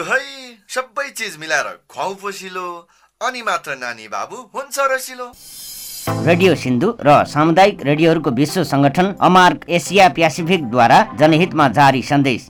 लु है सबै चिज मिलाएर खुवाउ पोसिलो अनि मात्र नानी बाबु हुन्छ रसिलो रेडियो सिन्धु र सामुदायिक रेडियोहरूको विश्व सङ्गठन अमार्क एसिया प्यासिफिकद्वारा जनहितमा जारी सन्देश।